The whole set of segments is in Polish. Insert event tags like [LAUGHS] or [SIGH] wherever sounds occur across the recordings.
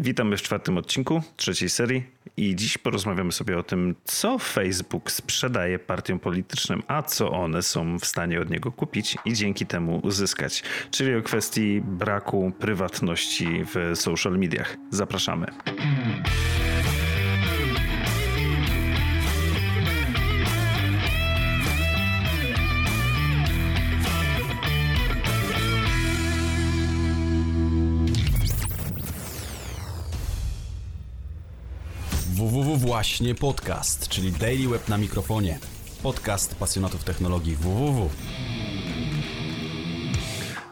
Witamy w czwartym odcinku trzeciej serii i dziś porozmawiamy sobie o tym, co Facebook sprzedaje partiom politycznym, a co one są w stanie od niego kupić i dzięki temu uzyskać, czyli o kwestii braku prywatności w social mediach. Zapraszamy. Właśnie podcast, czyli Daily Web na mikrofonie. Podcast pasjonatów technologii www.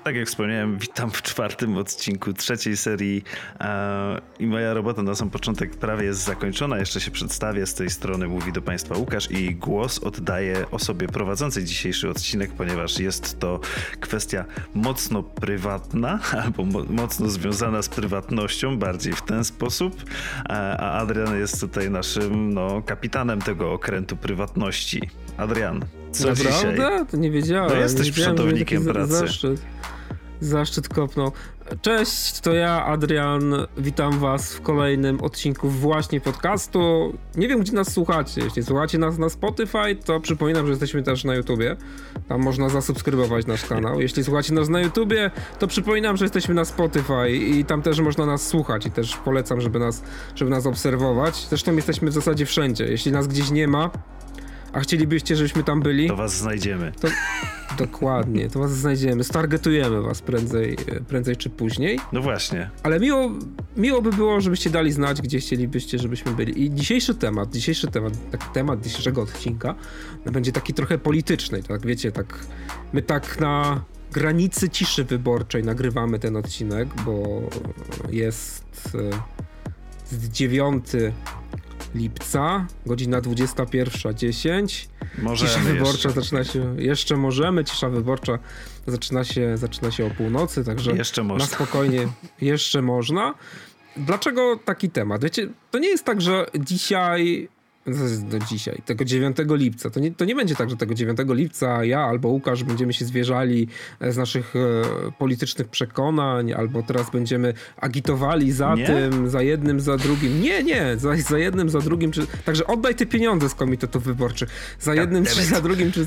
Tak jak wspomniałem, witam w czwartym odcinku trzeciej serii e, i moja robota na sam początek prawie jest zakończona. Jeszcze się przedstawię. Z tej strony mówi do Państwa Łukasz i głos oddaję osobie prowadzącej dzisiejszy odcinek, ponieważ jest to kwestia mocno prywatna albo mo mocno związana z prywatnością, bardziej w ten sposób. E, a Adrian jest tutaj naszym no, kapitanem tego okrętu prywatności. Adrian, co Naprawdę? dzisiaj? To nie wiedziałem. No jesteś wiedziałem, pracy. Zaszczyt. Zaszczyt kopnął. Cześć, to ja, Adrian. Witam was w kolejnym odcinku właśnie podcastu. Nie wiem, gdzie nas słuchacie. Jeśli słuchacie nas na Spotify, to przypominam, że jesteśmy też na YouTubie. Tam można zasubskrybować nasz kanał. Jeśli słuchacie nas na YouTubie, to przypominam, że jesteśmy na Spotify i tam też można nas słuchać i też polecam, żeby nas, żeby nas obserwować. Zresztą jesteśmy w zasadzie wszędzie. Jeśli nas gdzieś nie ma, a chcielibyście, żebyśmy tam byli, To was znajdziemy. to dokładnie, to was znajdziemy, stargetujemy was prędzej, prędzej czy później. No właśnie. Ale miło, miło by było, żebyście dali znać, gdzie chcielibyście, żebyśmy byli. I dzisiejszy temat, dzisiejszy temat, tak, temat dzisiejszego odcinka będzie taki trochę polityczny, tak wiecie, tak my tak na granicy ciszy wyborczej nagrywamy ten odcinek, bo jest e, z 9 lipca, godzina 21.10. Możemy Cisza wyborcza jeszcze. zaczyna się, jeszcze możemy, cisza wyborcza zaczyna się, zaczyna się o północy, także Jeszcze na można. spokojnie jeszcze można. Dlaczego taki temat? Wiecie, to nie jest tak, że dzisiaj, do dzisiaj, tego 9 lipca, to nie, to nie będzie tak, że tego 9 lipca ja albo Łukasz będziemy się zwierzali e, z naszych e, politycznych przekonań, albo teraz będziemy agitowali za Nie? tym, za jednym, za drugim. Nie, nie, za, za jednym, za drugim. Czy, także oddaj te pieniądze z komitetów wyborczych. Za jednym, czy za drugim, czy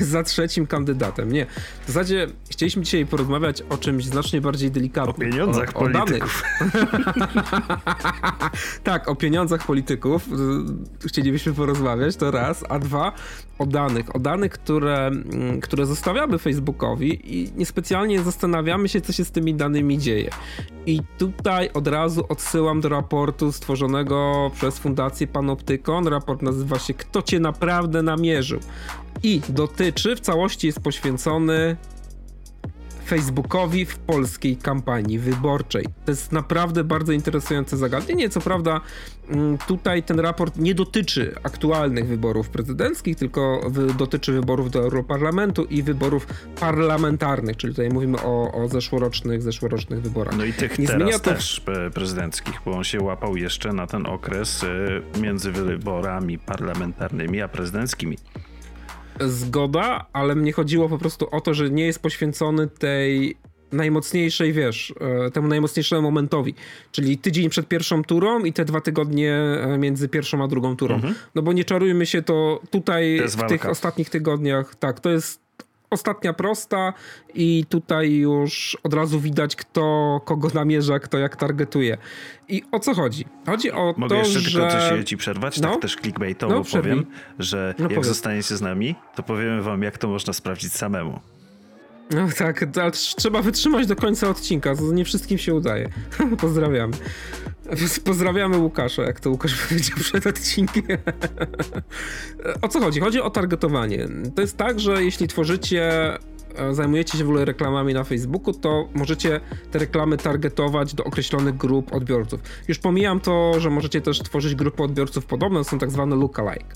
za trzecim kandydatem. Nie. W zasadzie chcieliśmy dzisiaj porozmawiać o czymś znacznie bardziej O delikatnym. pieniądzach o, o polityków. [LAUGHS] Tak, o pieniądzach polityków chcielibyśmy porozmawiać, to raz, a dwa, o danych. O danych, które, mm, które zostawiamy Facebookowi i niespecjalnie zastanawiamy się, co się z tymi danymi dzieje. I tutaj od razu odsyłam do raportu stworzonego przez Fundację Panoptykon. Raport nazywa się Kto cię naprawdę namierzył? I dotyczy, w całości jest poświęcony Facebookowi w polskiej kampanii wyborczej. To jest naprawdę bardzo interesujące zagadnienie. Co prawda, mm, tutaj ten raport nie dotyczy aktualnych wyborów prezydenckich, tylko dotyczy wyborów do Europarlamentu i wyborów parlamentarnych, czyli tutaj mówimy o, o zeszłorocznych, zeszłorocznych wyborach. No i tych Nie teraz to- też e, prezydenckich, bo on się łapał jeszcze na ten okres e, między wyborami parlamentarnymi a prezydenckimi. Zgoda, ale mnie chodziło po prostu o to, że nie jest poświęcony tej najmocniejszej, wiesz, e, temu najmocniejszemu momentowi, czyli tydzień przed pierwszą turą i te dwa tygodnie e, między pierwszą a drugą turą. No bo nie czarujmy się, to tutaj To w tych ostatnich tygodniach, tak, to jest ostatnia prosta i tutaj już od razu widać, kto kogo namierza, kto jak targetuje. I o co chodzi? Chodzi o Mogę to, jeszcze że... tylko coś ci przerwać? No. Tak też clickbaitowo No, powiem, że No, jak powiedz. zostaniecie z nami, to powiemy wam, jak to można sprawdzić samemu. No tak, trzeba wytrzymać do końca odcinka, to nie wszystkim się udaje. [LAUGHS] Pozdrawiamy. Pozdrawiamy Łukasza, jak to Łukasz [LAUGHS] powiedział przed odcinkiem. o co chodzi? Chodzi o targetowanie. To jest tak, że jeśli tworzycie, e, zajmujecie się w ogóle reklamami na Facebooku, to możecie te reklamy targetować do określonych grup odbiorców. Już pomijam to, że możecie też tworzyć grupy odbiorców podobne, są tak zwane lookalike.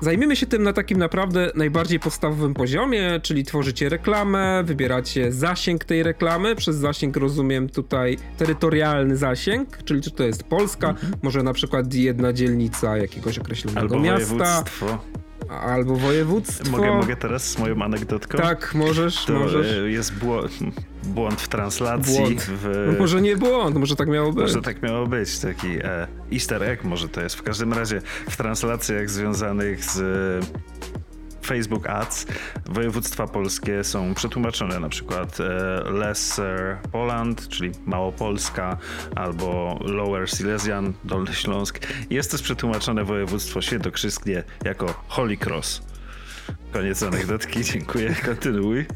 Zajmiemy się tym na takim naprawdę najbardziej podstawowym poziomie, czyli tworzycie reklamę, wybieracie zasięg tej reklamy. Przez zasięg rozumiem tutaj terytorialny zasięg, czyli czy to jest Polska, może na przykład jedna dzielnica jakiegoś określonego Albo miasta. województwo. Albo województwo. Mogę, mogę teraz z moją anegdotką? Tak, możesz, to możesz. e, jest błąd, w translacji. Błąd. W, No może nie błąd, może tak miało być. Może tak miało być, taki e, easter egg może to jest. W każdym razie w translacjach związanych z Facebook Ads województwa polskie są przetłumaczone na przykład e, Lesser Poland, czyli Małopolska albo Lower Silesian, Dolny Śląsk. Jest też przetłumaczone województwo świętokrzyskie jako Holy Cross. Koniec anegdotki, dziękuję, kontynuuj.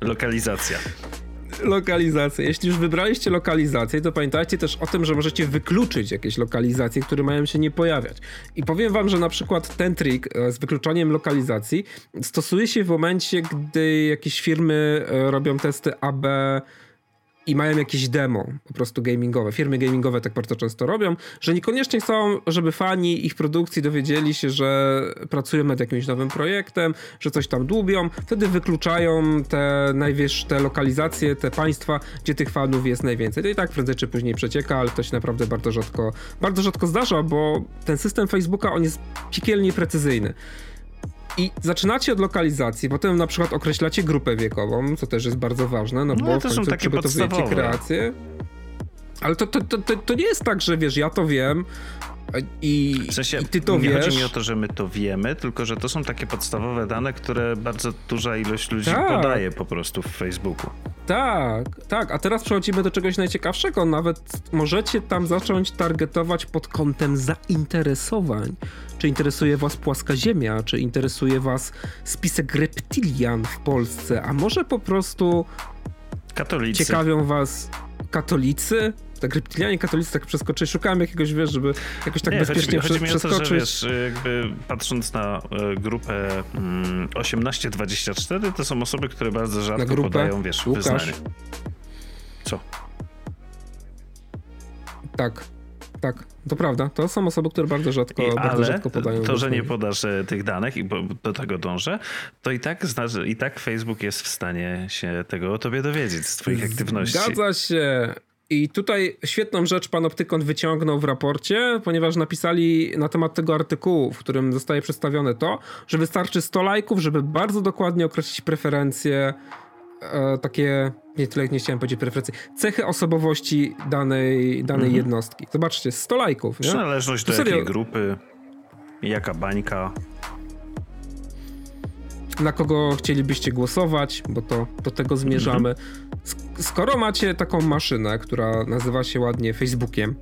Lokalizacja. Lokalizację. Jeśli już wybraliście lokalizację, to pamiętajcie też o tym, że możecie wykluczyć jakieś lokalizacje, które mają się nie pojawiać. I powiem wam, że na przykład ten trik e, z wykluczaniem lokalizacji stosuje się w momencie, gdy jakieś firmy e, robią testy AB i mają jakieś demo, po prostu gamingowe. Firmy gamingowe tak bardzo często robią, że niekoniecznie chcą, żeby fani ich produkcji dowiedzieli się, że pracują nad jakimś nowym projektem, że coś tam dłubią. Wtedy wykluczają te najwyższe te lokalizacje, te państwa, gdzie tych fanów jest najwięcej. To i tak prędzej czy później przecieka, ale to się naprawdę bardzo rzadko, bardzo rzadko zdarza, bo ten system Facebooka, on jest piekielnie precyzyjny. I zaczynacie od lokalizacji, potem na przykład określacie grupę wiekową, co też jest bardzo ważne, no, No, bo to w są końcu takie przygotowujecie podstawowe. kreację. Ale to, to, to, to nie jest tak, że wiesz, ja to wiem i, W sensie, i ty to nie wiesz. chodzi mi o to, że my to wiemy, tylko że to są takie podstawowe dane, które bardzo duża ilość ludzi Tak. podaje po prostu w Facebooku. Tak, tak, a teraz przechodzimy do czegoś najciekawszego. Nawet możecie tam zacząć targetować pod kątem zainteresowań. Czy interesuje was płaska ziemia, czy interesuje was spisek reptilian w Polsce, a może po prostu Katolicy. ciekawią was katolicy? Tak, reptilianie, katolicy tak przeskoczyli. Szukałem jakiegoś, wiesz, żeby jakoś tak nie, bezpiecznie chodzi, mi- chodzi mi o to, przeskoczyć. że wiesz, jakby patrząc na e, grupę mm, 18-24, to są osoby, które bardzo rzadko grupę? podają, wiesz, Łukasz? wyznanie. Co? Tak, tak, to prawda. To są osoby, które bardzo rzadko, I, bardzo ale rzadko podają to, że nie podasz e, tych danych i do tego dążę, to i tak, zna, że i tak Facebook jest w stanie się tego o tobie dowiedzieć z twoich aktywności. Zgadza się. I tutaj świetną rzecz pan Optykon wyciągnął w raporcie, ponieważ napisali na temat tego artykułu, w którym zostaje przedstawione to, że wystarczy 100 lajków, żeby bardzo dokładnie określić preferencje, e, takie, nie tyle nie chciałem powiedzieć preferencje, cechy osobowości danej, danej Mhm. jednostki. Zobaczcie, 100 lajków, nie? Przynależność do serio. jakiej grupy, jaka bańka. na kogo chcielibyście głosować, bo to do tego zmierzamy. Sk- Skoro macie taką maszynę, która nazywa się ładnie Facebookiem,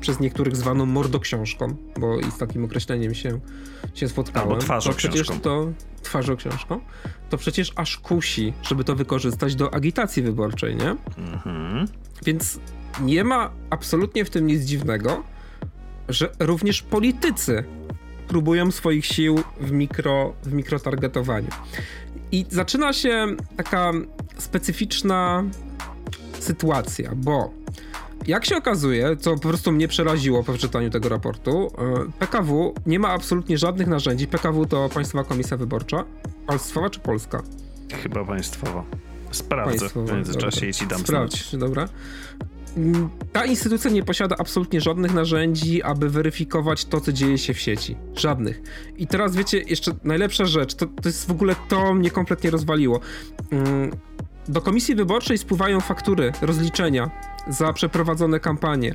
przez niektórych zwaną mordoksiążką, bo i z takim określeniem się, się spotkałem. Albo twarzoksiążką. To przecież to twarzoksiążką. To przecież aż kusi, żeby to wykorzystać do agitacji wyborczej, nie? Mhm. Więc nie ma absolutnie w tym nic dziwnego, że również politycy próbują swoich sił w, mikro, w mikrotargetowaniu. I zaczyna się taka specyficzna sytuacja, bo jak się okazuje, co po prostu mnie przeraziło po przeczytaniu tego raportu, e, PKW nie ma absolutnie żadnych narzędzi. PKW to Państwowa Komisja Wyborcza. Państwowa czy polska? Chyba państwowa. Sprawdzę Państwowa, w międzyczasie dobra. i ci dam znać. Sprawdź, dobra. Ta instytucja nie posiada absolutnie żadnych narzędzi, aby weryfikować to, co dzieje się w sieci. Żadnych. I teraz wiecie, jeszcze najlepsza rzecz, to, to jest w ogóle to mnie kompletnie rozwaliło. Mm, Do komisji wyborczej spływają faktury, rozliczenia za przeprowadzone kampanie.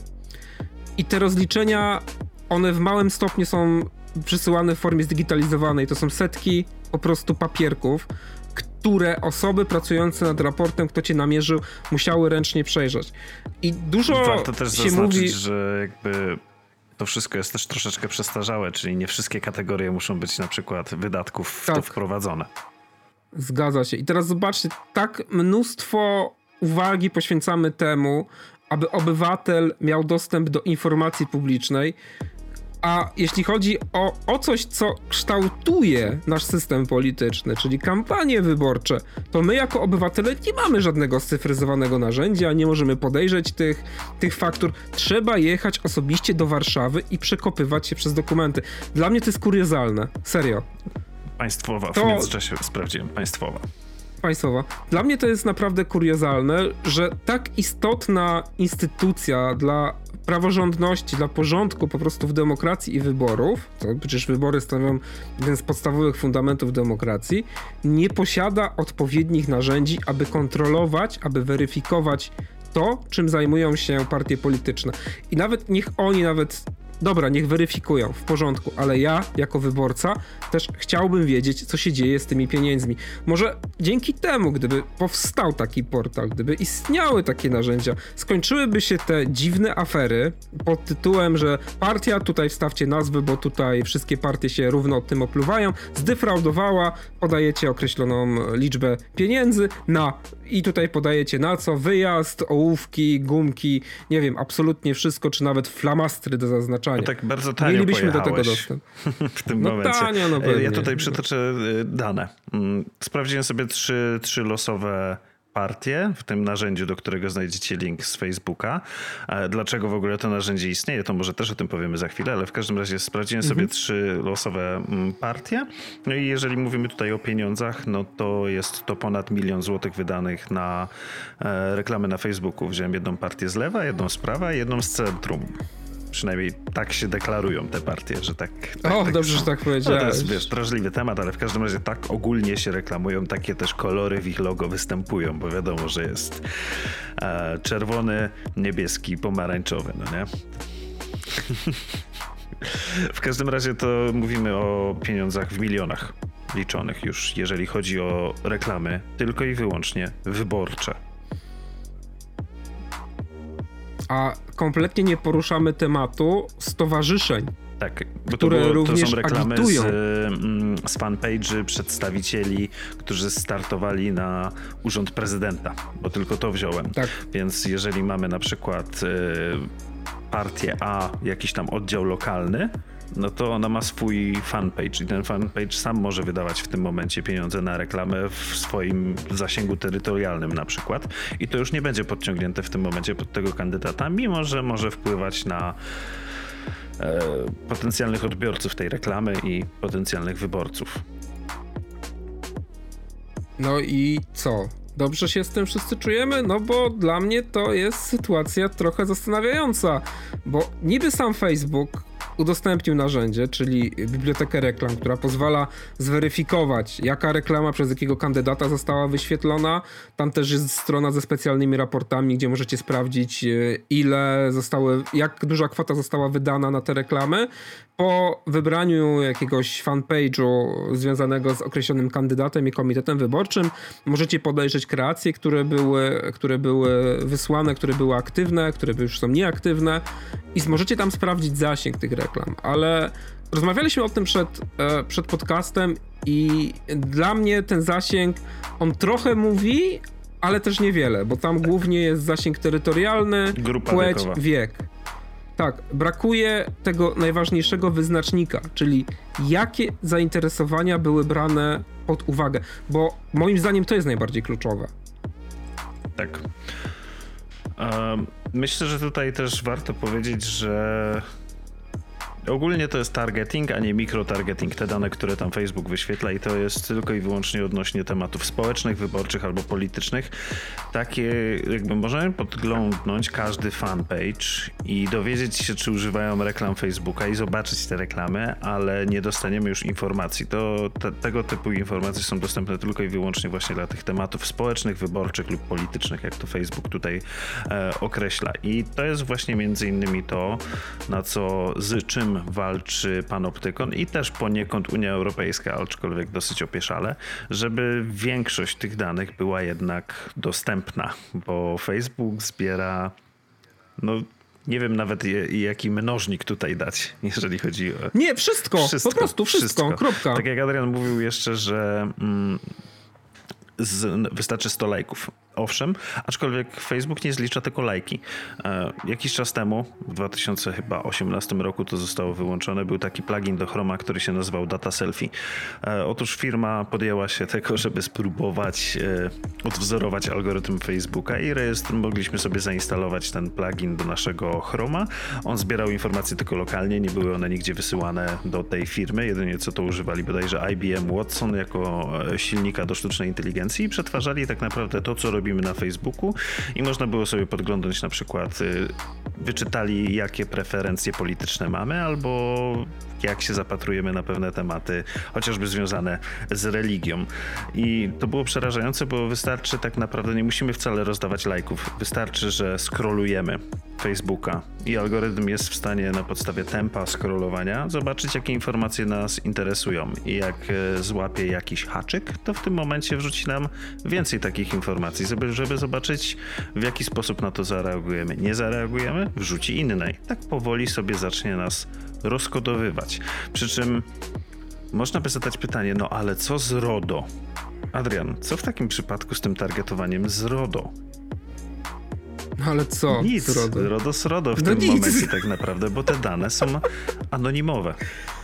I te rozliczenia, one w małym stopniu są przesyłane w formie zdigitalizowanej. To są setki po prostu papierków, które osoby pracujące nad raportem, kto cię namierzył, musiały ręcznie przejrzeć. I dużo Warto też się zaznaczyć, mówi... że jakby to wszystko jest też troszeczkę przestarzałe, czyli nie wszystkie kategorie muszą być na przykład wydatków Tak. wprowadzone. Zgadza się. I teraz zobaczcie, tak mnóstwo uwagi poświęcamy temu, aby obywatel miał dostęp do informacji publicznej. A jeśli chodzi o, o coś, co kształtuje nasz system polityczny, czyli kampanie wyborcze, to my jako obywatele nie mamy żadnego scyfryzowanego narzędzia, nie możemy podejrzeć tych, tych faktur. Trzeba jechać osobiście do Warszawy i przekopywać się przez dokumenty. Dla mnie to jest kuriozalne. Serio. Państwowa, w To- międzyczasie sprawdziłem, państwowa. państwowa. Dla mnie to jest naprawdę kuriozalne, że tak istotna instytucja dla praworządności, dla porządku po prostu w demokracji i wyborów, to przecież wybory stanowią jeden z podstawowych fundamentów demokracji, nie posiada odpowiednich narzędzi, aby kontrolować, aby weryfikować to, czym zajmują się partie polityczne. I nawet niech oni nawet dobra, niech weryfikują, w porządku, ale ja, jako wyborca, też chciałbym wiedzieć, co się dzieje z tymi pieniędzmi. Może dzięki temu, gdyby powstał taki portal, gdyby istniały takie narzędzia, skończyłyby się te dziwne afery pod tytułem, że partia, tutaj wstawcie nazwy, bo tutaj wszystkie partie się równo tym opluwają, zdefraudowała, podajecie określoną liczbę pieniędzy na i tutaj podajecie na co? Wyjazd, ołówki, gumki, nie wiem, absolutnie wszystko, czy nawet flamastry do zaznaczania. No tak bardzo tanio Mielibyśmy do tego dostęp. [LAUGHS] w tym no momencie. Tanio, no pewnie. Ja tutaj przytoczę y, dane. Mm, sprawdziłem sobie trzy, trzy losowe partię w tym narzędziu, do którego znajdziecie link z Facebooka. Dlaczego w ogóle to narzędzie istnieje, to może też o tym powiemy za chwilę, ale w każdym razie sprawdziłem sobie mhm. trzy losowe mm, partie. No i jeżeli mówimy tutaj o pieniądzach, no to jest to ponad milion złotych wydanych na e, reklamy na Facebooku. Wziąłem jedną partię z lewa, jedną z prawa, jedną z centrum. Przynajmniej tak się deklarują te partie, że tak. tak o, tak dobrze, są. że tak powiedziałeś. No to jest, wiesz, drażliwy temat, ale w każdym razie tak ogólnie się reklamują, takie też kolory w ich logo występują, bo wiadomo, że jest e, czerwony, niebieski, pomarańczowy, no nie? [LAUGHS] w każdym razie to mówimy o pieniądzach w milionach liczonych już, jeżeli chodzi o reklamy tylko i wyłącznie wyborcze. A kompletnie nie poruszamy tematu stowarzyszeń. Tak, bo które to, było, również to są reklamy z, mm, z fanpage'y przedstawicieli, którzy startowali na urząd prezydenta, bo tylko to wziąłem. Tak. Więc jeżeli mamy na przykład y, partię A, jakiś tam oddział lokalny, no to ona ma swój fanpage i ten fanpage sam może wydawać w tym momencie pieniądze na reklamę w swoim zasięgu terytorialnym na przykład i to już nie będzie podciągnięte w tym momencie pod tego kandydata, mimo że może wpływać na e, potencjalnych odbiorców tej reklamy i potencjalnych wyborców. No i co? Dobrze się z tym wszyscy czujemy? No bo dla mnie to jest sytuacja trochę zastanawiająca, bo niby sam Facebook udostępnił narzędzie, czyli bibliotekę reklam, która pozwala zweryfikować, jaka reklama przez jakiego kandydata została wyświetlona. Tam też jest strona ze specjalnymi raportami, gdzie możecie sprawdzić, e, ile zostały, jak duża kwota została wydana na te reklamy. Po wybraniu jakiegoś fanpage'u związanego z określonym kandydatem i komitetem wyborczym, możecie podejrzeć kreacje, które były, które były wysłane, które były aktywne, które już są nieaktywne i możecie tam sprawdzić zasięg tych reklam, ale rozmawialiśmy o tym przed, e, przed podcastem i dla mnie ten zasięg, on trochę mówi, ale też niewiele, bo tam głównie jest zasięg terytorialny, Grupa płeć, wiekowa. wiek. Tak, brakuje tego najważniejszego wyznacznika, czyli jakie zainteresowania były brane pod uwagę, bo moim zdaniem to jest najbardziej kluczowe. Tak. Um, myślę, że tutaj też warto powiedzieć, że Ogólnie to jest targeting, a nie mikrotargeting, te dane, które tam Facebook wyświetla i to jest tylko i wyłącznie odnośnie tematów społecznych, wyborczych albo politycznych. Takie jakby możemy podglądnąć każdy fanpage i dowiedzieć się, czy używają reklam Facebooka i zobaczyć te reklamy, ale nie dostaniemy już informacji. To te, tego typu informacje są dostępne tylko i wyłącznie właśnie dla tych tematów społecznych, wyborczych lub politycznych, jak to Facebook tutaj e, określa. I to jest właśnie między innymi to, na co z walczy Panoptykon i też poniekąd Unia Europejska, aczkolwiek dosyć opieszale, żeby większość tych danych była jednak dostępna, bo Facebook zbiera no nie wiem nawet jaki mnożnik tutaj dać, [LAUGHS] jeżeli chodzi o... Nie, wszystko, wszystko po prostu wszystko, wszystko, kropka. Tak jak Adrian mówił jeszcze, że mm, z, wystarczy 100 lajków. Owszem, aczkolwiek Facebook nie zlicza tylko lajki. E, jakiś czas temu, w 2018 roku to zostało wyłączone, był taki plugin do Chroma, który się nazywał Data Selfie. E, otóż firma podjęła się tego, żeby spróbować e, odwzorować algorytm Facebooka i rejestr mogliśmy sobie zainstalować ten plugin do naszego Chroma. On zbierał informacje tylko lokalnie, nie były one nigdzie wysyłane do tej firmy, jedynie co to używali bodajże IBM Watson jako e, silnika do sztucznej inteligencji i przetwarzali tak naprawdę to, co robi robimy na Facebooku i można było sobie podglądać na przykład y, wyczytali, jakie preferencje polityczne mamy, albo jak się zapatrujemy na pewne tematy, chociażby związane z religią. I to było przerażające, bo wystarczy tak naprawdę, nie musimy wcale rozdawać lajków. Wystarczy, że scrollujemy Facebooka i algorytm jest w stanie na podstawie tempa scrollowania zobaczyć, jakie informacje nas interesują. I jak e, złapie jakiś haczyk, to w tym momencie wrzuci nam więcej takich informacji, żeby, żeby zobaczyć, w jaki sposób na to zareagujemy. Nie zareagujemy, wrzuci innej. Tak powoli sobie zacznie nas rozkodowywać. Przy czym można by zadać pytanie, no ale co z RODO? Adrian, co w takim przypadku z tym targetowaniem z RODO? No ale co? Nic. RODO, RODO z RODO w no tym nic. momencie tak naprawdę, bo te dane są anonimowe.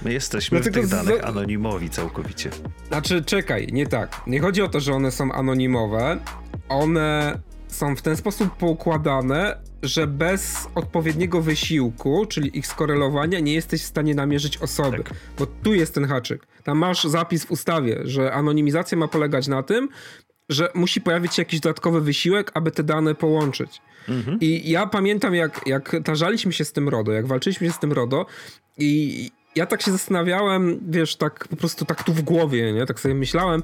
My jesteśmy Dlatego w tych danych z... anonimowi całkowicie. Znaczy, czekaj, nie tak. Nie chodzi o to, że one są anonimowe. One są w ten sposób poukładane, że bez odpowiedniego wysiłku, czyli ich skorelowania, nie jesteś w stanie namierzyć osoby. Tak. Bo tu jest ten haczyk. Tam masz zapis w ustawie, że anonimizacja ma polegać na tym, że musi pojawić się jakiś dodatkowy wysiłek, aby te dane połączyć. Mhm. I ja pamiętam, jak, jak tarzaliśmy się z tym RODO, jak walczyliśmy się z tym RODO i ja tak się zastanawiałem, wiesz, tak po prostu tak tu w głowie, nie? Tak sobie myślałem.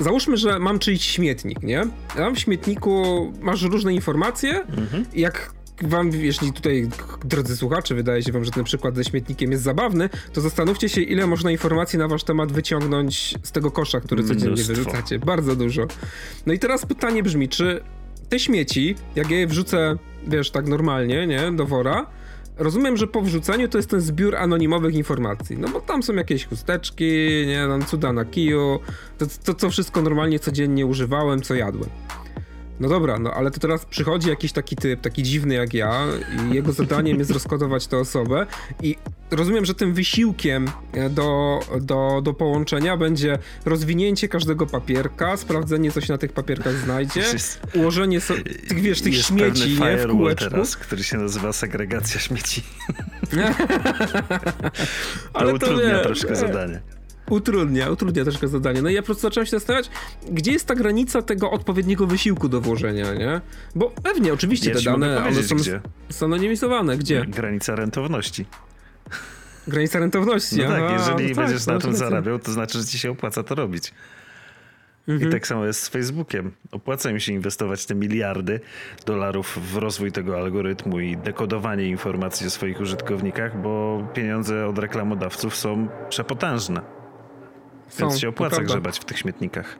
Załóżmy, że mam czyjś śmietnik, nie? Tam w śmietniku masz różne informacje mhm. jak wam, jeśli tutaj, drodzy słuchacze, wydaje się wam, że ten przykład ze śmietnikiem jest zabawny, to zastanówcie się, ile można informacji na wasz temat wyciągnąć z tego kosza, który codziennie Mnóstwo. wyrzucacie. Bardzo dużo. No i teraz pytanie brzmi, czy te śmieci, jak ja je wrzucę, wiesz, tak normalnie, nie, do wora, rozumiem, że po wrzuceniu to jest ten zbiór anonimowych informacji. No bo tam są jakieś chusteczki, nie, tam cuda na kiju, to, to co wszystko normalnie codziennie używałem, co jadłem. No dobra, no ale to teraz przychodzi jakiś taki typ, taki dziwny jak ja i jego zadaniem jest [LAUGHS] rozkodować tę osobę i rozumiem, że tym wysiłkiem e, do, do, do połączenia będzie rozwinięcie każdego papierka, sprawdzenie, co się na tych papierkach znajdzie, ułożenie so, tych, wiesz, tych śmieci, nie, w kółeczku. teraz, który się nazywa segregacja śmieci. [LAUGHS] ale to utrudnia troszkę zadanie utrudnia, utrudnia troszkę zadanie. No i ja po prostu zacząłem się zastanawiać, gdzie jest ta granica tego odpowiedniego wysiłku do włożenia, nie? Bo pewnie, oczywiście te dane one są gdzie. zanonimizowane. Gdzie? Granica rentowności. Granica rentowności. No tak, jeżeli no będziesz tak, na tym zarabiał, to znaczy, że ci się opłaca to robić. Mhm. I tak samo jest z Facebookiem. Opłaca mi się inwestować te miliardy dolarów w rozwój tego algorytmu i dekodowanie informacji o swoich użytkownikach, bo pieniądze od reklamodawców są przepotężne. Są, Więc się opłaca grzebać w tych śmietnikach.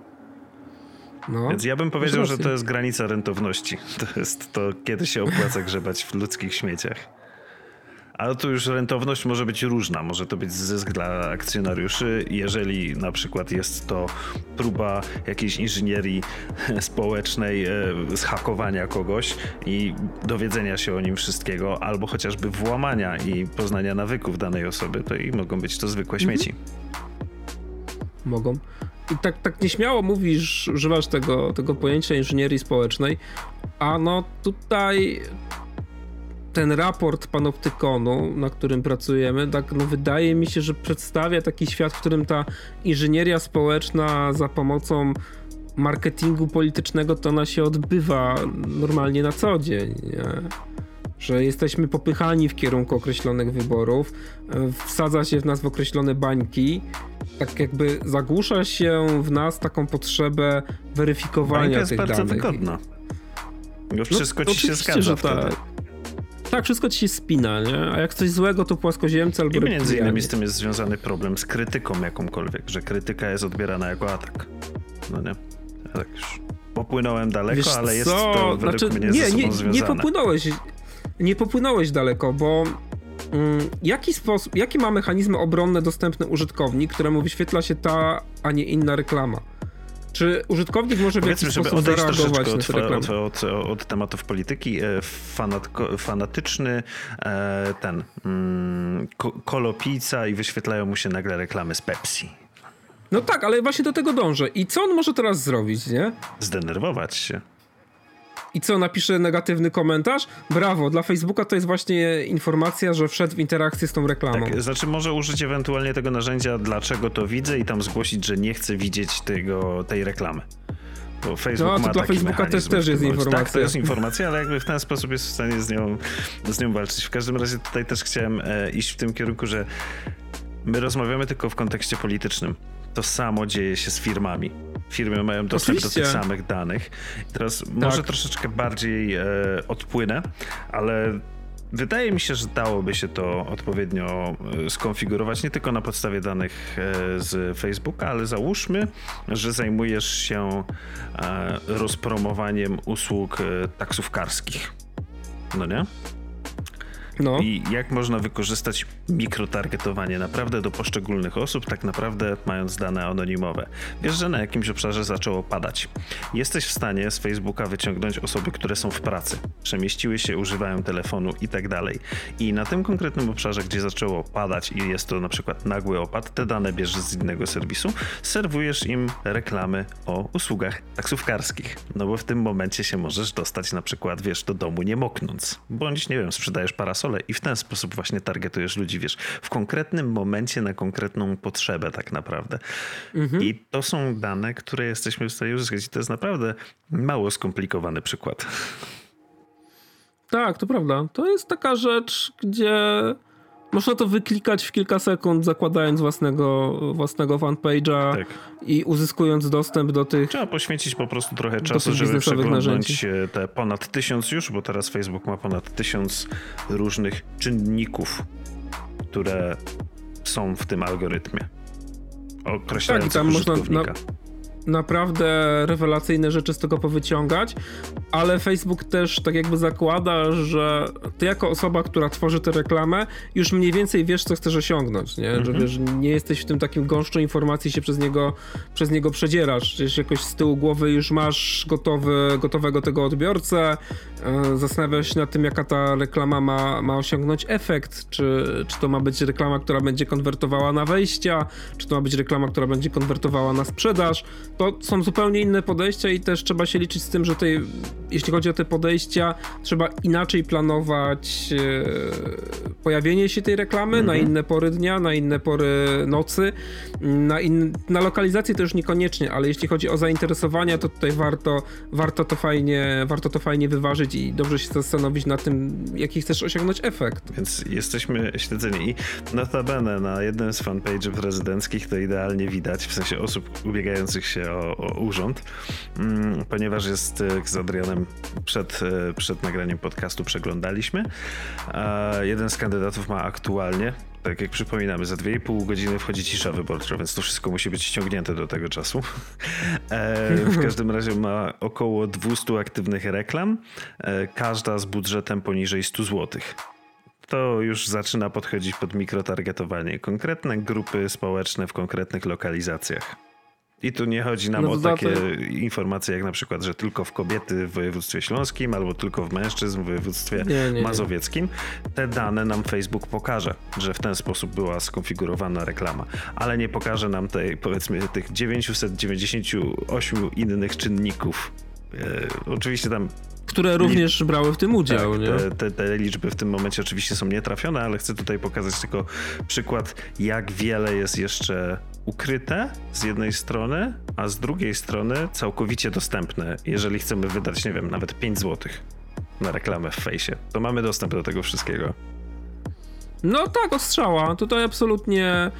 No. Więc ja bym powiedział, że to jest granica rentowności. [LAUGHS] To jest to, kiedy się opłaca grzebać w ludzkich śmieciach. Ale tu już rentowność może być różna. Może to być zysk dla akcjonariuszy, jeżeli na przykład jest to próba jakiejś inżynierii [LAUGHS] społecznej, e, zhakowania kogoś i dowiedzenia się o nim wszystkiego, albo chociażby włamania i poznania nawyków danej osoby, to i mogą być to zwykłe mhm. śmieci mogą. I tak, tak nieśmiało mówisz, używasz tego, tego pojęcia inżynierii społecznej, a no tutaj ten raport panoptykonu, na którym pracujemy, tak no wydaje mi się, że przedstawia taki świat, w którym ta inżynieria społeczna za pomocą marketingu politycznego to ona się odbywa normalnie na co dzień. Nie? Że jesteśmy popychani w kierunku określonych wyborów, wsadza się w nas w określone bańki tak jakby zagłusza się w nas taką potrzebę weryfikowania Bańka jest tych bardzo danych. wygodna. Bo wszystko no, ci się zgadza tak. Tak, wszystko ci się spina, nie? A jak coś złego, to płaskoziemce albo I między innymi z tym jest związany problem z krytyką jakąkolwiek, że krytyka jest odbierana jako atak. No nie? Ja tak już popłynąłem daleko, Wiesz ale jest co? to według znaczy, mnie nie, nie, nie popłynąłeś. Nie popłynąłeś daleko, bo Mm, jaki sposób, jaki ma mechanizmy obronne dostępny użytkownik, któremu wyświetla się ta, a nie inna reklama? Czy użytkownik może w jakiś sposób zareagować na od, od, od, od, tematów polityki, e, fanatko, fanatyczny e, ten mm, kolopijca i wyświetlają mu się nagle reklamy z Pepsi. No tak, ale właśnie do tego dążę. I co on może teraz zrobić, nie? Zdenerwować się. I co, napisze negatywny komentarz? Brawo, dla Facebooka to jest właśnie informacja, że wszedł w interakcję z tą reklamą. Tak, znaczy może użyć ewentualnie tego narzędzia, dlaczego to widzę i tam zgłosić, że nie chcę widzieć tego, tej reklamy. Bo Facebook no, to ma dla Facebooka też, też jest informacja. Tak, to jest informacja, ale jakby w ten sposób jest w stanie z nią, z nią walczyć. W każdym razie tutaj też chciałem e, iść w tym kierunku, że my rozmawiamy tylko w kontekście politycznym. To samo dzieje się z firmami. Firmy mają dostęp Oczywiście. do tych samych danych. Teraz tak. może troszeczkę bardziej e, odpłynę, ale Wydaje mi się, że dałoby się to odpowiednio e, skonfigurować nie tylko na podstawie danych e, z Facebooka, ale załóżmy, że zajmujesz się e, rozpromowaniem usług taksówkarskich. No nie? No. I jak można wykorzystać mikrotargetowanie naprawdę do poszczególnych osób, tak naprawdę mając dane anonimowe. Wiesz, że na jakimś obszarze zaczęło padać. Jesteś w stanie z Facebooka wyciągnąć osoby, które są w pracy, przemieściły się, używają telefonu i tak dalej. I na tym konkretnym obszarze, gdzie zaczęło padać i jest to na przykład nagły opad, te dane bierzesz z innego serwisu, serwujesz im reklamy o usługach taksówkarskich. No bo w tym momencie się możesz dostać na przykład, wiesz, do domu nie moknąc. Bądź, nie wiem, sprzedajesz parasol i w ten sposób właśnie targetujesz ludzi, wiesz, w konkretnym momencie na konkretną potrzebę tak naprawdę. Mhm. I to są dane, które jesteśmy w stanie uzyskać. I to jest naprawdę mało skomplikowany przykład. Tak, to prawda. To jest taka rzecz, gdzie można to wyklikać w kilka sekund, zakładając własnego, własnego fanpage'a tak. i uzyskując dostęp do tych. Trzeba poświęcić po prostu trochę czasu, żeby przeglądnąć narzędzi. te ponad tysiąc już, bo teraz Facebook ma ponad tysiąc różnych czynników, które są w tym algorytmie. Określających tak, i tam można na, naprawdę rewelacyjne rzeczy z tego powyciągać, ale Facebook też tak jakby zakłada, że ty jako osoba, która tworzy tę reklamę, już mniej więcej wiesz, co chcesz osiągnąć, nie? Mhm. Że wiesz, nie jesteś w tym takim gąszczu informacji się przez niego, przez niego przedzierasz, gdzieś jakoś z tyłu głowy już masz gotowy, gotowego tego odbiorcę, e, zastanawiasz się nad tym, jaka ta reklama ma, ma osiągnąć efekt, czy, czy to ma być reklama, która będzie konwertowała na wejścia, czy to ma być reklama, która będzie konwertowała na sprzedaż, to są zupełnie inne podejścia i też trzeba się liczyć z tym, że tej, jeśli chodzi o te podejścia, trzeba inaczej planować e, pojawienie się tej reklamy mhm. na inne pory dnia, na inne pory nocy. Na, in, na lokalizację to już niekoniecznie, ale jeśli chodzi o zainteresowania, to tutaj warto, warto, to fajnie, warto to fajnie wyważyć i dobrze się zastanowić nad tym, jaki chcesz osiągnąć efekt. Więc jesteśmy śledzeni i notabene na jednym z fanpage'ów rezydenckich to idealnie widać, w sensie osób ubiegających się o, o urząd, mm, ponieważ jest e, z Adrianem przed, e, przed nagraniem podcastu przeglądaliśmy. Jeden z kandydatów ma aktualnie, tak jak przypominamy, za 2,5 godziny wchodzi cisza wyborcza, więc to wszystko musi być ściągnięte do tego czasu. E, w [LAUGHS] każdym razie ma około 200 aktywnych reklam, każda z budżetem poniżej 100 zł to już zaczyna podchodzić pod mikrotargetowanie. Konkretne grupy społeczne w konkretnych lokalizacjach. I tu nie chodzi nam no o takie informacje jak na przykład, że tylko w kobiety w województwie śląskim albo tylko w mężczyzn w województwie nie, nie, mazowieckim. Te dane nam Facebook pokaże, że w ten sposób była skonfigurowana reklama, ale nie pokaże nam tej, powiedzmy tych 998 innych czynników. E, oczywiście tam które również brały w tym udział. Tak, nie? Te, te, te, liczby w tym momencie oczywiście są nietrafione, ale chcę tutaj pokazać tylko przykład, jak wiele jest jeszcze ukryte z jednej strony, a z drugiej strony całkowicie dostępne. Jeżeli chcemy wydać, nie wiem, nawet 5 zł na reklamę w fejsie, to mamy dostęp do tego wszystkiego. No tak, ostrzała. Tutaj absolutnie e,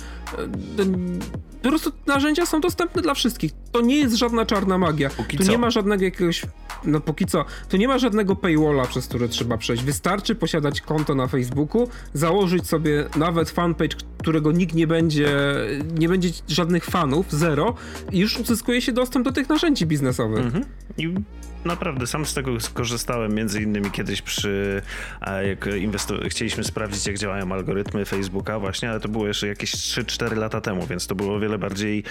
po prostu narzędzia są dostępne dla wszystkich. To nie jest żadna czarna magia. Póki tu co. nie ma żadnego jakiegoś. No póki co, tu nie ma żadnego paywalla, przez który trzeba przejść. Wystarczy posiadać konto na Facebooku, założyć sobie nawet fanpage, którego nikt nie będzie, nie będzie żadnych fanów, zero, i już uzyskuje się dostęp do tych narzędzi biznesowych. Mhm. I naprawdę sam z tego skorzystałem między innymi kiedyś przy, jak chcieliśmy sprawdzić jak działają algorytmy Facebooka właśnie, ale to było jeszcze jakieś 3-4 lata temu, więc to było o wiele bardziej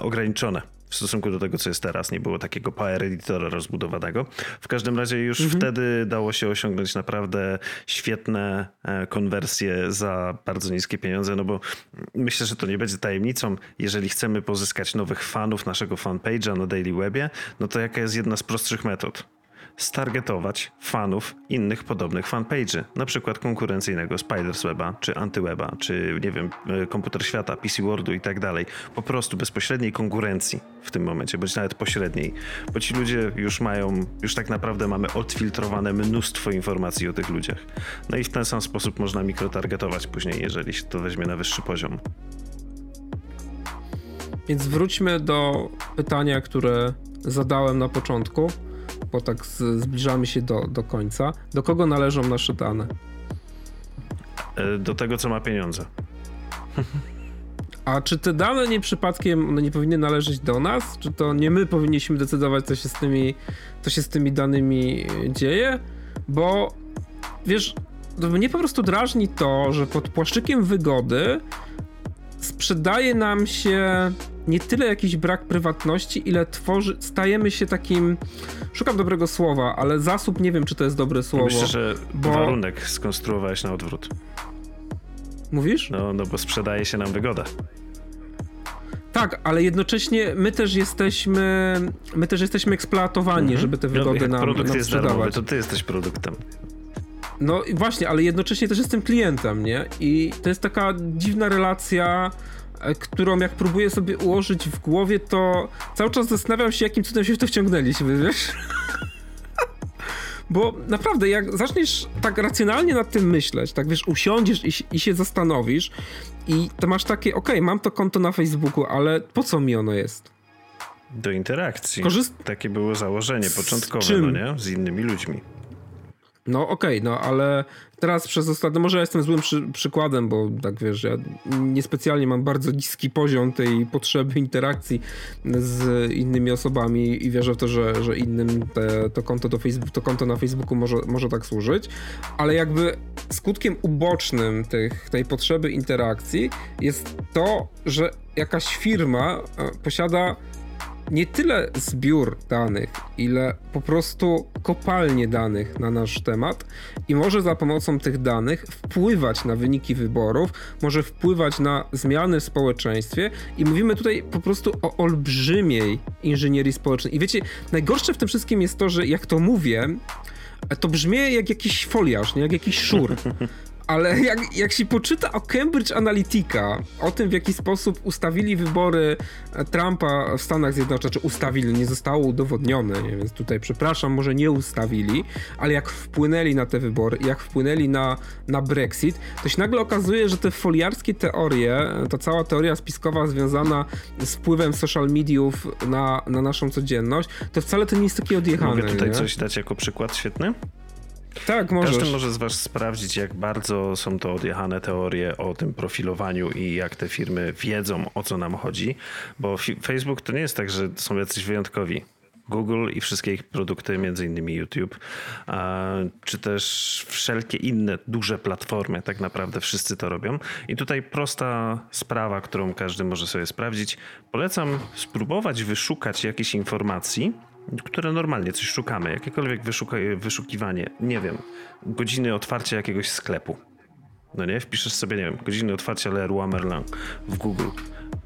ograniczone w stosunku do tego, co jest teraz. Nie było takiego power editora rozbudowanego. W każdym razie już mhm. wtedy dało się osiągnąć naprawdę świetne e, konwersje za bardzo niskie pieniądze, no bo myślę, że to nie będzie tajemnicą. Jeżeli chcemy pozyskać nowych fanów naszego fanpage'a na Daily Webie, no to jaka jest jedna z prostszych metod? Stargetować fanów innych podobnych fanpage'y, na przykład konkurencyjnego Spidersweba, czy Antyweba, czy nie wiem, e, Komputer Świata, PC Wordu i tak dalej. Po prostu bezpośredniej konkurencji w tym momencie, bądź nawet pośredniej, bo ci ludzie już mają, już tak naprawdę mamy odfiltrowane mnóstwo informacji o tych ludziach. No i w ten sam sposób można mikrotargetować później, jeżeli się to weźmie na wyższy poziom. Więc wróćmy do pytania, które zadałem na początku, bo tak zbliżamy się do, do końca. Do kogo należą nasze dane? E, do tego, co ma pieniądze. A czy te dane nie przypadkiem one nie powinny należeć do nas? Czy to nie my powinniśmy decydować, co się z tymi, co się z tymi danymi dzieje? Bo wiesz, mnie po prostu drażni to, że pod płaszczykiem wygody sprzedaje nam się nie tyle jakiś brak prywatności, ile tworzy, stajemy się takim, szukam dobrego słowa, ale zasób nie wiem, czy to jest dobre słowo. Myślę, że bo... warunek skonstruowałeś na odwrót. Mówisz? No, no bo sprzedaje się nam wygoda. Tak, ale jednocześnie my też jesteśmy, my też jesteśmy eksploatowani, mhm. żeby te wygody no, nam, produkt nam jest sprzedawać. Darmowy, to ty jesteś produktem. No i właśnie, ale jednocześnie też jestem klientem, nie? I to jest taka dziwna relacja, e, którą jak próbuję sobie ułożyć w głowie, to cały czas zastanawiam się, jakim cudem się w to wciągnęliśmy, wiesz? Bo naprawdę, jak zaczniesz tak racjonalnie nad tym myśleć, tak wiesz, usiądziesz i, i się zastanowisz i to masz takie, okej, okay, mam to konto na Facebooku, ale po co mi ono jest? Do interakcji. Korzyst... Takie było założenie początkowe, no nie? Z innymi ludźmi. No okej, okay, no ale teraz przez ostatnie, może ja jestem złym przy, przykładem, bo tak wiesz, ja niespecjalnie mam bardzo niski poziom tej potrzeby interakcji z innymi osobami i wierzę w to, że, że innym te, to, konto do to konto na Facebooku może, może tak służyć, ale jakby skutkiem ubocznym tych, tej potrzeby interakcji jest to, że jakaś firma e, posiada nie tyle zbiór danych, ile po prostu kopalnie danych na nasz temat i może za pomocą tych danych wpływać na wyniki wyborów, może wpływać na zmiany w społeczeństwie i mówimy tutaj po prostu o olbrzymiej inżynierii społecznej. I wiecie, najgorsze w tym wszystkim jest to, że jak to mówię, to brzmi jak jakiś foliarz, nie? jak jakiś szur. [LAUGHS] ale jak, jak się poczyta o Cambridge Analytica, o tym w jaki sposób ustawili wybory Trumpa w Stanach Zjednoczonych, czy ustawili, nie zostało udowodnione, nie? więc tutaj przepraszam, może nie ustawili, ale jak wpłynęli na te wybory, jak wpłynęli na, na Brexit, to się nagle okazuje, że te foliarskie teorie, ta cała teoria spiskowa związana z wpływem social mediów na, na naszą codzienność, to wcale to nie jest takie odjechane. Mogę tutaj nie? coś dać jako przykład świetny? Tak, możesz. Każdy może z was sprawdzić, jak bardzo są to odjechane teorie o tym profilowaniu i jak te firmy wiedzą, o co nam chodzi, bo Facebook to nie jest tak, że są jacyś wyjątkowi. Google i wszystkie ich produkty, między innymi YouTube, czy też wszelkie inne duże platformy, tak naprawdę wszyscy to robią. I tutaj prosta sprawa, którą każdy może sobie sprawdzić. Polecam spróbować wyszukać jakieś informacji, które normalnie coś szukamy, jakiekolwiek wyszuka, wyszukiwanie, nie wiem, godziny otwarcia jakiegoś sklepu. No nie, wpiszesz sobie, nie wiem, godziny otwarcia Leroy Merlin w Google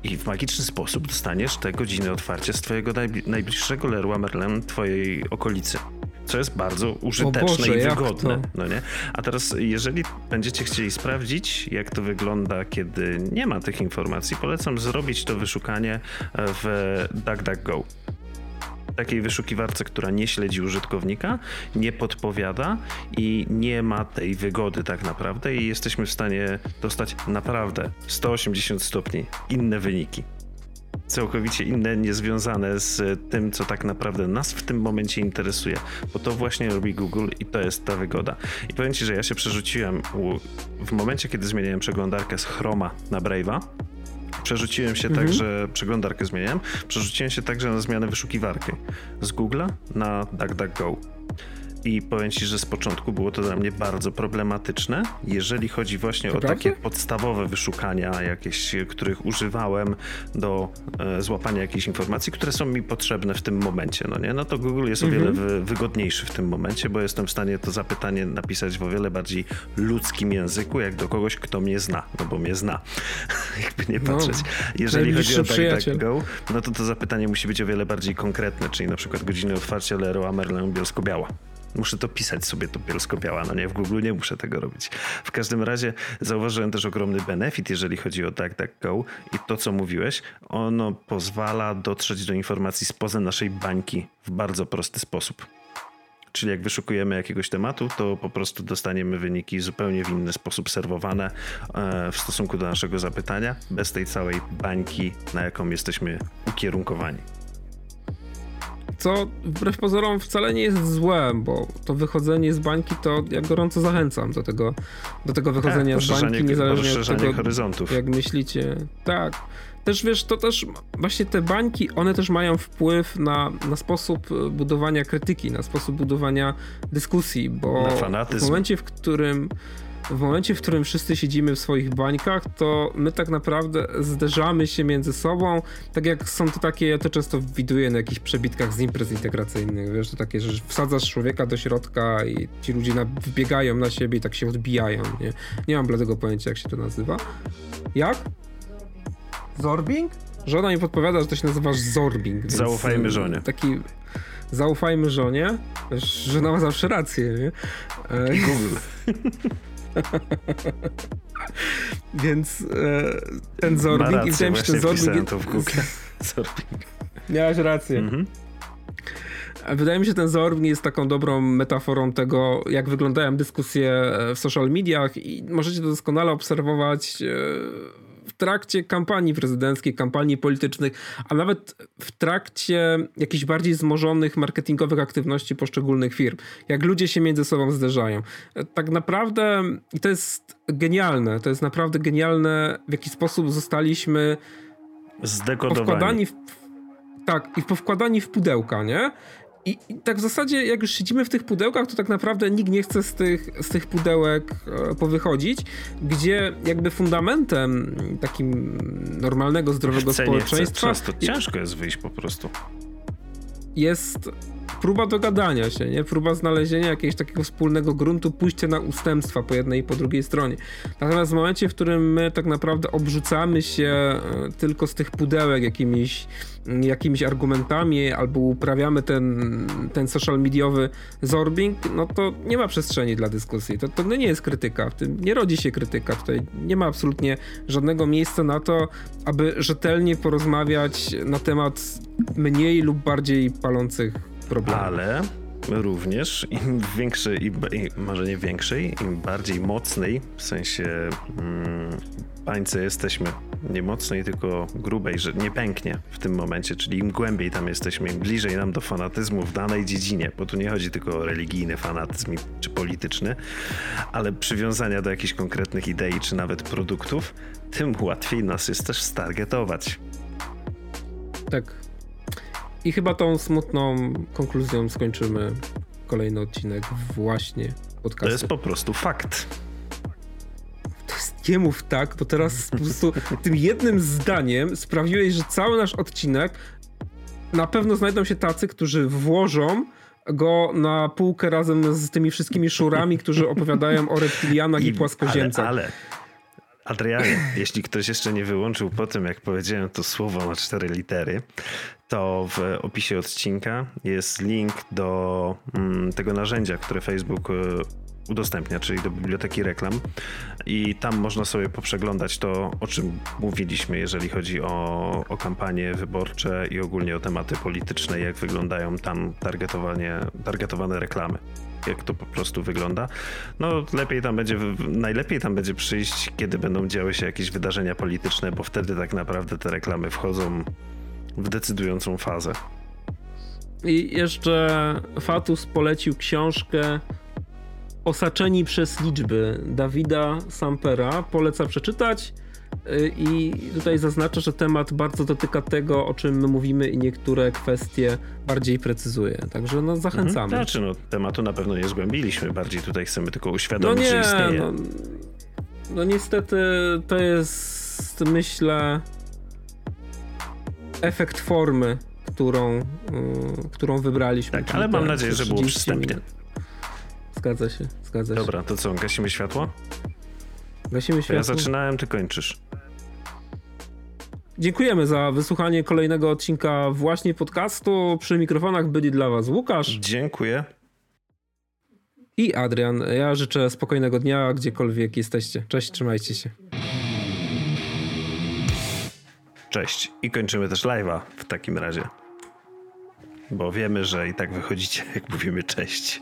i w magiczny sposób dostaniesz te godziny otwarcia z twojego najbliższego Leroy Merlin twojej okolicy. Co jest bardzo użyteczne Boże, i wygodne. No nie? A teraz, jeżeli będziecie chcieli sprawdzić, jak to wygląda, kiedy nie ma tych informacji, polecam zrobić to wyszukanie w DuckDuckGo takiej wyszukiwarce, która nie śledzi użytkownika, nie podpowiada i nie ma tej wygody tak naprawdę i jesteśmy w stanie dostać naprawdę 180 stopni inne wyniki całkowicie inne, niezwiązane z tym, co tak naprawdę nas w tym momencie interesuje, bo to właśnie robi Google i to jest ta wygoda. I powiem Ci, że ja się przerzuciłem w momencie, kiedy zmieniałem przeglądarkę z Chroma na Brave'a, Przerzuciłem się mhm. także, przeglądarkę zmieniałem, przerzuciłem się także na zmianę wyszukiwarki z Google'a na DuckDuckGo. I powiem ci, że z początku było to dla mnie bardzo problematyczne, jeżeli chodzi właśnie to o prawda? takie podstawowe wyszukania, jakieś, których używałem do e, złapania jakichś informacji, które są mi potrzebne w tym momencie. No, nie? no to Google jest mhm. o wiele wy, wygodniejszy w tym momencie, bo jestem w stanie to zapytanie napisać w o wiele bardziej ludzkim języku, jak do kogoś, kto mnie zna, no bo mnie zna, [LAUGHS] jakby nie no, patrzeć. No, jeżeli chodzi o DuckDuckGo, no to to zapytanie musi być o wiele bardziej konkretne, czyli na przykład godziny otwarcia Leroy Merlin Bielsko-Biała. Muszę to pisać sobie to bielsko-biała, no nie, w Google nie muszę tego robić. W każdym razie zauważyłem też ogromny benefit, jeżeli chodzi o DuckDuckGo i to, co mówiłeś, ono pozwala dotrzeć do informacji spoza naszej bańki w bardzo prosty sposób. Czyli jak wyszukujemy jakiegoś tematu, to po prostu dostaniemy wyniki zupełnie w inny sposób serwowane e, w stosunku do naszego zapytania, bez tej całej bańki, na jaką jesteśmy ukierunkowani co wbrew pozorom wcale nie jest złe, bo to wychodzenie z bańki to ja gorąco zachęcam do tego, do tego wychodzenia tak, z bańki, niezależnie od tego, horyzontów. jak myślicie. Tak. Też wiesz, to też właśnie te bańki, one też mają wpływ na, na sposób budowania krytyki, na sposób budowania dyskusji, bo w momencie, w którym w momencie, w którym wszyscy siedzimy w swoich bańkach, to my tak naprawdę zderzamy się między sobą, tak jak są to takie, ja to często widuję na jakichś przebitkach z imprez integracyjnych, wiesz, to takie, że wsadzasz człowieka do środka i ci ludzie wbiegają na siebie i tak się odbijają, nie? Nie mam bladego pojęcia, jak się to nazywa. Jak? Zorbing? Żona mi podpowiada, że to się nazywa zorbing. Zaufajmy żonie. Taki zaufajmy żonie. Żona ma zawsze rację, nie? I Google. [LAUGHS] [LAUGHS] Więc e, ten Zorbing rację, i wydaje się, ten Zorbing... to w Google. [LAUGHS] [LAUGHS] Zorbing. Miałeś rację. Mhm. Wydaje mi się, że ten Zorbing jest taką dobrą metaforą tego, jak wyglądają dyskusje w social mediach i możecie to doskonale obserwować e, w trakcie kampanii prezydenckiej, kampanii politycznych, a nawet w trakcie jakichś bardziej wzmożonych marketingowych aktywności poszczególnych firm. Jak ludzie się między sobą zderzają. Tak naprawdę, i to jest genialne, to jest naprawdę genialne, w jaki sposób zostaliśmy zdekodowani. W, tak, i powkładani w pudełka, nie? I, I, tak w zasadzie, jak już siedzimy w tych pudełkach, to tak naprawdę nikt nie chce z tych, z tych pudełek e, powychodzić, gdzie jakby fundamentem takim normalnego, zdrowego chce, społeczeństwa. Nie chce, często ciężko jest wyjść po prostu. Jest próba dogadania się, nie? Próba znalezienia jakiegoś takiego wspólnego gruntu, pójście na ustępstwa po jednej i po drugiej stronie. Natomiast w momencie, w którym my tak naprawdę obrzucamy się e, tylko z tych pudełek jakimiś, jakimiś argumentami albo uprawiamy ten, ten social mediowy zorbing, no to nie ma przestrzeni dla dyskusji. To, to nie jest krytyka, w tym nie rodzi się krytyka. Tutaj nie ma absolutnie żadnego miejsca na to, aby rzetelnie porozmawiać na temat mniej lub bardziej palących problemy. Ale również im większy, im, może nie większej, im bardziej mocnej, w sensie mm, bańce jesteśmy, nie mocnej, tylko grubej, że nie pęknie w tym momencie, czyli im głębiej tam jesteśmy, im bliżej nam do fanatyzmu w danej dziedzinie, bo tu nie chodzi tylko o religijny fanatyzm czy polityczny, ale przywiązania do jakichś konkretnych idei czy nawet produktów, tym łatwiej nas jest też stargetować. Tak, i chyba tą smutną konkluzją skończymy kolejny odcinek właśnie podcastu. To jest po prostu fakt. To jest nie mów tak, bo teraz po prostu tym jednym zdaniem sprawiłeś, że cały nasz odcinek na pewno znajdą się tacy, którzy włożą go na półkę razem z tymi wszystkimi szurami, którzy opowiadają o reptilianach i, i płaskoziemcach. Ale, ale Adrianie, jeśli ktoś jeszcze nie wyłączył po tym, jak powiedziałem to słowo na cztery litery, to w opisie odcinka jest link do mm, tego narzędzia, które Facebook e, udostępnia, czyli do biblioteki reklam i tam można sobie poprzeglądać to, o czym mówiliśmy, jeżeli chodzi o, o kampanie wyborcze i ogólnie o tematy polityczne, jak wyglądają tam targetowanie, targetowane reklamy jak to po prostu wygląda. No lepiej tam będzie, najlepiej tam będzie przyjść, kiedy będą działy się jakieś wydarzenia polityczne, bo wtedy tak naprawdę te reklamy wchodzą w decydującą fazę. I jeszcze Fatus polecił książkę Osaczeni przez liczby Dawida Sampera. Poleca przeczytać. Y, I tutaj zaznaczę, że temat bardzo dotyka tego, o czym my mówimy i niektóre kwestie bardziej precyzuje. Także no zachęcamy. Mhm. Znaczy, no tematu na pewno nie zgłębiliśmy, bardziej tutaj chcemy tylko uświadomić, no nie, że istnieje. No, no niestety to jest, myślę, efekt formy, którą, y, którą wybraliśmy. Tak, ale mam nadzieję, że było przystępnie. Zgadza się, zgadza się. Dobra, to co, gasimy światło? Gasimy światło. Ja zaczynałem, ty kończysz. Dziękujemy za wysłuchanie kolejnego odcinka właśnie podcastu. Przy mikrofonach byli dla was Łukasz. Dziękuję. I Adrian. Ja życzę spokojnego dnia, gdziekolwiek jesteście. Cześć, trzymajcie się. Cześć. I kończymy też live'a w takim razie. Bo wiemy, że i tak wychodzicie, [LAUGHS] jak mówimy cześć.